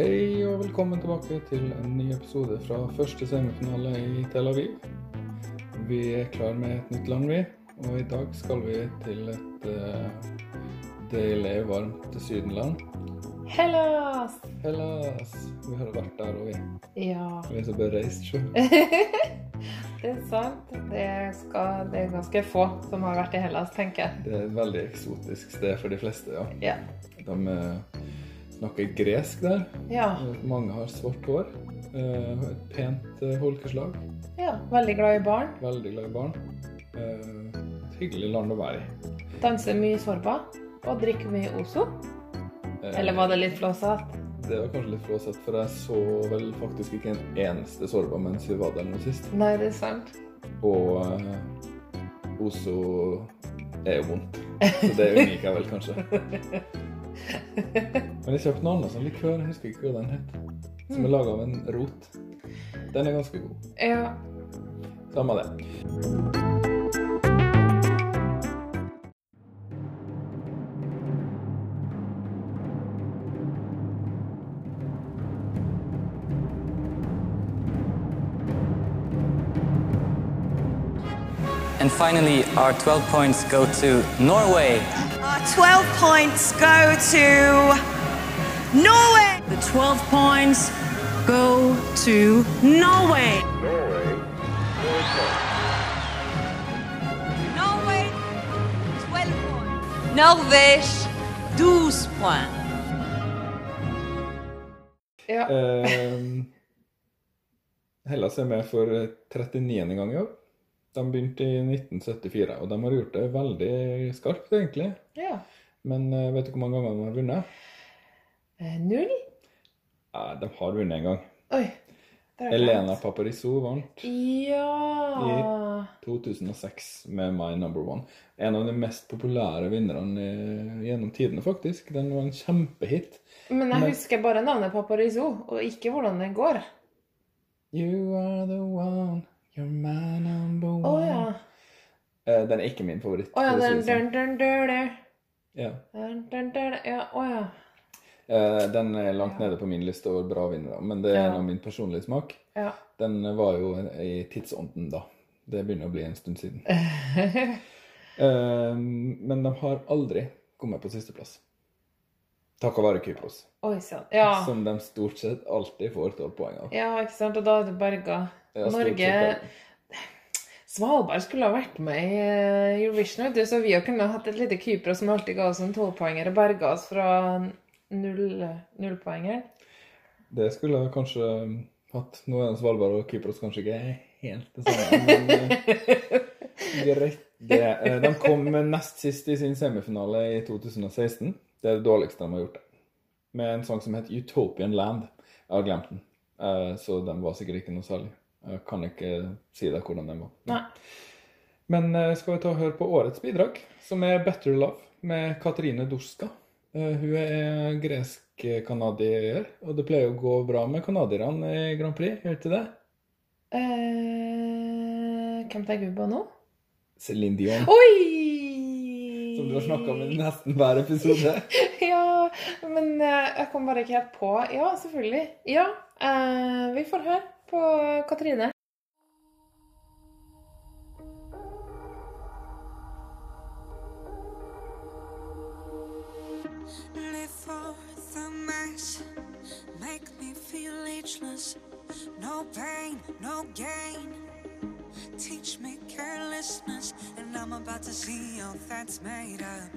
Hei og velkommen tilbake til en ny episode fra første semifinale i Tel Aviv. Vi er klar med et nytt land, vi. Og i dag skal vi til et uh, deilig, varmt sydenland. Hellas! Hellas. Vi har vært der, òg, vi. Ja, Vi er så bereist, sjø. det er sant. Det, skal, det er ganske få som har vært i Hellas, tenker jeg. Det er et veldig eksotisk sted for de fleste, ja. Ja. De eh, snakker gresk der. Ja, Mange har svart hår. Eh, Et pent eh, folkeslag. ja. Veldig glad i barn. Veldig glad i barn. Eh, Et hyggelig land å være i. Danser mye sorba. Og drikker mye Ozo. Eh, Eller var det litt flåsete? Det var kanskje litt flåsete, for jeg så vel faktisk ikke en eneste sorba mens vi var der nå sist. Nei, det er sant. Og eh, Ozo er jo vondt. Så det unngikk jeg vel kanskje. Men jeg kjøpte noe annet sånn likør, jeg husker ikke hva den het. Som er laga av en rot. Den er ganske god. Ja. Samme det. And finally, our 12 points go to Norway. Our 12 points go to Norway. The 12 points go to Norway. Norway, 12 points. Norvège, 12 points. ja. Eh, Hellas er med for 39. gang i år. De begynte i 1974, og de har gjort det veldig skarpt, egentlig. ja. Men eh, vet du hvor mange ganger de har vunnet? Eh, Null? Nei, de har vunnet en gang. Oi. det er Elena. Paparizou vant Ja 2006 med My Number One. En av de mest populære vinnerne eh, gjennom tidene, faktisk. Den var en kjempehit. Men jeg Men- husker bare navnet Paparizou, og ikke hvordan det går. You are the one, Den er ikke min favoritt. Å ja, den det sånn. dun, dun, dun, dun. Ja. Dun, dun, dun, Ja, å ja. Uh, Den er langt nede på min liste over bra vinnere, men det er Ja. min personlige smak. Ja. Den var jo i tidsånden da. Det begynner å bli en stund siden. uh, Men de har aldri kommet på sisteplass. Takket være Kypros, Oi. Ja. som de stort sett alltid får tolv poeng av. ja, ikke sant. Og da er det berga. Ja, Norge Svalbard skulle ha vært med i eh, Eurovision, så vi kunne kunnet hatt et lite Kypros som alltid ga oss en tolvpoenger og berga oss fra null. Det skulle jeg kanskje hatt. Nå er Svalbard og Kypros kanskje ikke helt det samme, men eh, greit det. Eh, De kom nest sist i sin semifinale i 2016. Det er det dårligste de har gjort. Med en sang som het Utopian Land. Jeg har glemt den, så den var sikkert ikke noe særlig. Jeg kan ikke si deg hvordan den var. Nei. Men eh, skal vi ta og høre på årets bidrag, som er Better Love med Katrine Dorska. Eh, Hun er gresk-canadier, og det pleier å gå bra med canadierne i Grand Prix. Gjør ikke det? Eh, hvem tenker du på nå? Céline Dion, Oi! som du har snakka om i nesten hver episode. Ja, men eh, jeg kom bare ikke helt på. Ja, selvfølgelig. Ja, eh, vi får høre på Katrine. No pain, no gain. Teach me carelessness, and I'm about to see all that's made up.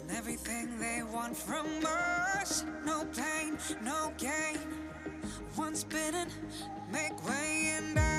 And everything they want from us. No pain, no gain. Once bitten, make way, and I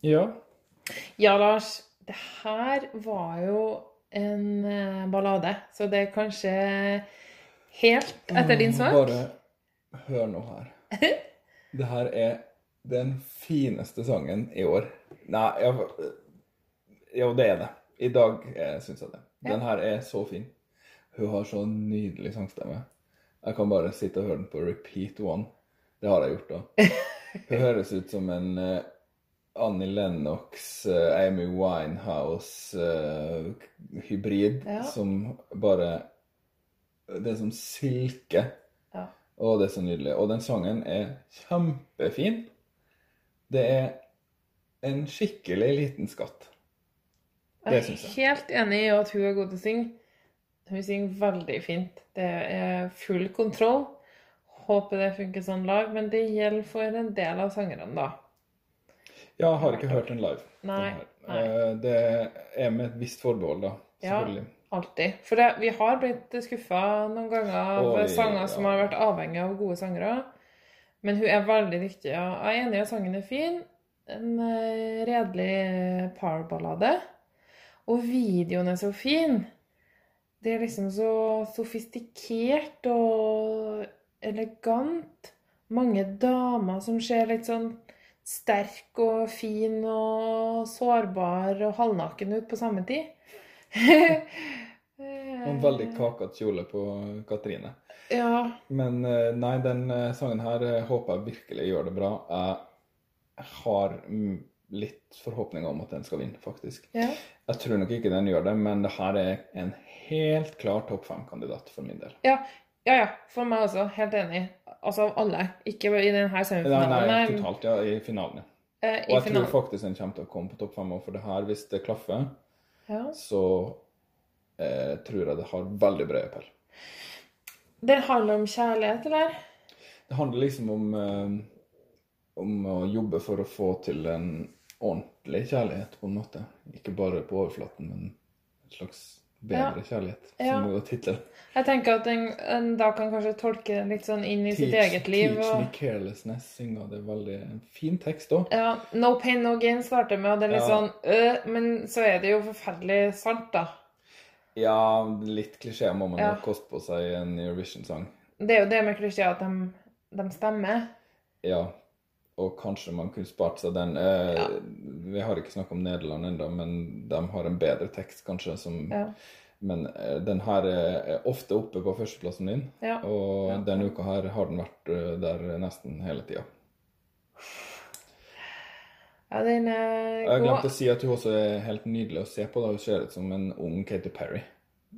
Ja. Ja, Lars, det her var jo en eh, ballade, så det er kanskje helt etter din smak. Bare hør nå her. Det her er den fineste sangen i år. Nei, ja, jo, det er det. I dag eh, syns jeg det. Den her er så fin. Hun har så nydelig sangstemme. Jeg kan bare sitte og høre den på repeat one. Det har jeg gjort, da. Hun høres ut som en eh, Annie Lennox, eh, Amy Winehouse-hybrid Ja. som bare Det er som silke. Ja. Og det er så nydelig. Og den sangen er kjempefin. Det er en skikkelig liten skatt. Det Jeg Jeg er helt enig i at hun er god til å synge. Hun synger veldig fint. Det er full kontroll. Håper det funker sånn lag, men det gjelder for en del av sangerne, da. Jeg har ikke hørt den live. Nei, den nei. Eh, Det er med et visst forbehold, da. Ja. Alltid. For det, vi har blitt skuffa noen ganger av Oi, sanger ja. som har vært avhengig av gode sangere. Men hun er veldig dyktig. Ja. Jeg er enig i at sangen er fin. En eh, redelig powerballade. Og videoen er så fin. Det er liksom så sofistikert og elegant. Mange damer som ser litt sånn sterk og fin og sårbar og halvnaken ut på samme tid. Og en veldig kakete kjole på Katrine. Ja. Men eh, nei, den eh, sangen her eh, håper jeg virkelig gjør det bra. Jeg har litt forhåpninger om at den skal vinne, faktisk. ja. Jeg tror nok ikke den gjør det, men det her er en helt klar topp fem-kandidat for min del. Ja, ja, ja. For meg også. Helt enig. Altså alle. Ikke i denne semifinalen, nei, nei, totalt, ja, i finalen, eh, Og jeg jeg tror faktisk den kommer til å komme på topp fem, òg, for det her, hvis det klaffer, Ja. så eh, tror jeg det har veldig bred appell. Det handler om kjærlighet, eller? Det handler liksom om, eh, om å jobbe for å få til en ordentlig kjærlighet, på en måte. Ikke bare på overflaten, men en slags bedre kjærlighet, Ja. som er tittelen. Jeg tenker at en, en da kan kanskje tolke den litt sånn inn i sitt eget liv. Teach me carelessness, synger det er veldig en fin tekst òg. ja, no pain, no gain starter med, og det er litt Ja. sånn øh, Men så er det jo forferdelig sant, da. Ja, litt klisjé må man Ja. jo koste på seg i en Eurovision-sang. Det er jo det med klisjé at de, de stemmer. Ja, og kanskje man kunne spart seg den. Eh, Ja. Vi har ikke snakket om Nederland ennå, men de har en bedre tekst, kanskje. Som, Ja. Men eh, den her er er ofte oppe på førsteplassen din, Ja. og denne uka her har den vært eh, der nesten hele tida. Ja, den er Jeg god. glemte å si at hun også er helt nydelig å se på. da Hun ser ut som en ung Katy Perry.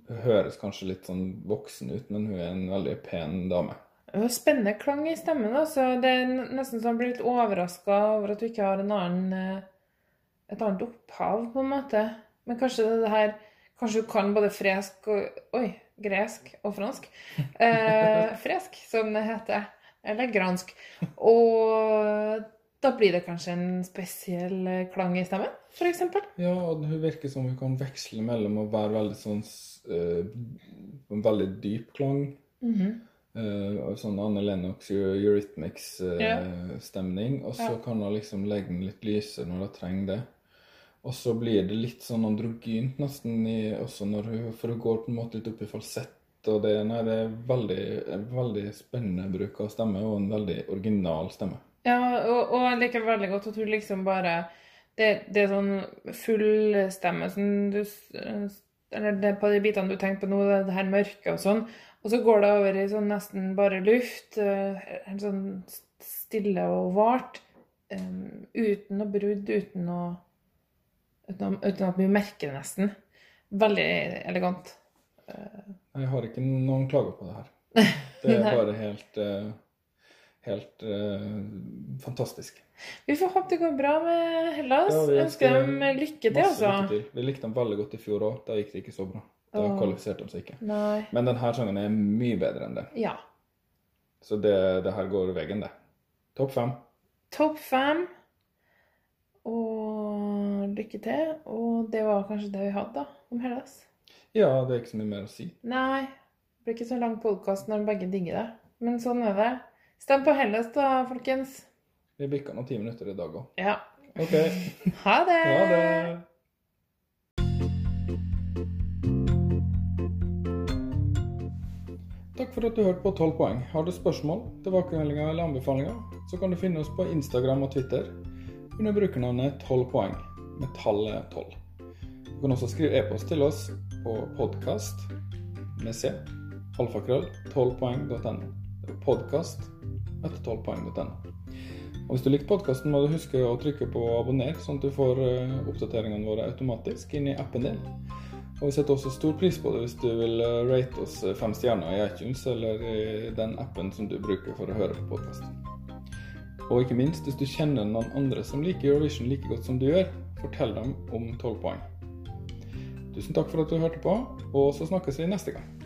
Hun høres kanskje litt sånn voksen ut, men hun er en veldig pen dame. Spennende klang i stemmen. Altså. Det er nesten så han blir litt overraska over at du ikke har en annen, eh, et annet opphav, på en måte. Men kanskje det, det her Kanskje du kan både fresk og Oi, gresk og fransk. Eh, fresk, som det heter. Eller gransk. Og da blir det kanskje en spesiell eh, klang i stemmen, f.eks. Ja, og hun virker som hun kan veksle mellom å være veldig sånn eh, En veldig dyp klang. eh, og sånn Anne Lennox Eurythmics-stemning. og så Ja. kan hun liksom legge den litt lysere når hun trenger det. Og så blir det litt sånn androgynt nesten i, også når hun For hun går på en måte litt opp i falsett. Og det, nei, det er veldig, veldig spennende bruk av stemme, og en veldig original stemme. Ja, og, og jeg liker veldig godt at hun liksom bare Det, det er sånn full stemme som du Eller det på de bitene du tenker på nå, det, det her mørket og sånn. Og så går det over i sånn nesten bare luft. eh, Helt sånn stille og vart. um, uten noe brudd, uten å Uten, uten at vi merker det nesten. Veldig elegant. Jeg har ikke noen klager på det her. Det er bare helt eh, Helt uh, fantastisk. Vi får håpe det går bra med Hellas. Ja, Ønsker ønsker dem lykke til, altså. lykke til. Vi likte dem veldig godt i fjor òg. Da gikk det ikke så bra. Da kvalifiserte de seg ikke. Nei. Men denne sangen er mye bedre enn det. Ja. Så det, det her går veggen, det. Topp fem. Topp fem. Og lykke til. Og det var kanskje det vi hadde, da, om Hellas. Ja, det er ikke så mye mer å si. Nei, det blir ikke så lang podkast når begge digger det. Men sånn er det. Stem på Hellas, da, folkens. Vi bikka noen ti minutter i dag òg. Ja. OK. Ha det! Ha det. Takk for at du hørte på 12 poeng. Har du spørsmål, tilbakemeldinger eller anbefalinger, så kan du finne oss på Instagram og Twitter under brukernavnet 12 poeng, med tallet 12. Du kan også skrive e-post til oss på podkast med c, alfakrøll, 12poeng.no. Podkast etter 12poeng.no. Og Hvis du likte podkasten, må du huske å trykke på abonner, sånn at du får eh, oppdateringene våre automatisk inn i appen din. Og vi setter også stor pris på det hvis du vil eh, rate oss eh, fem stjerner i iTunes eller i den appen som du bruker for å høre på podkast. Og ikke minst, hvis du kjenner noen andre som liker Eurovision like godt som du gjør, fortell dem om 12 poeng. Tusen takk for at du hørte på, og så snakkes vi neste gang.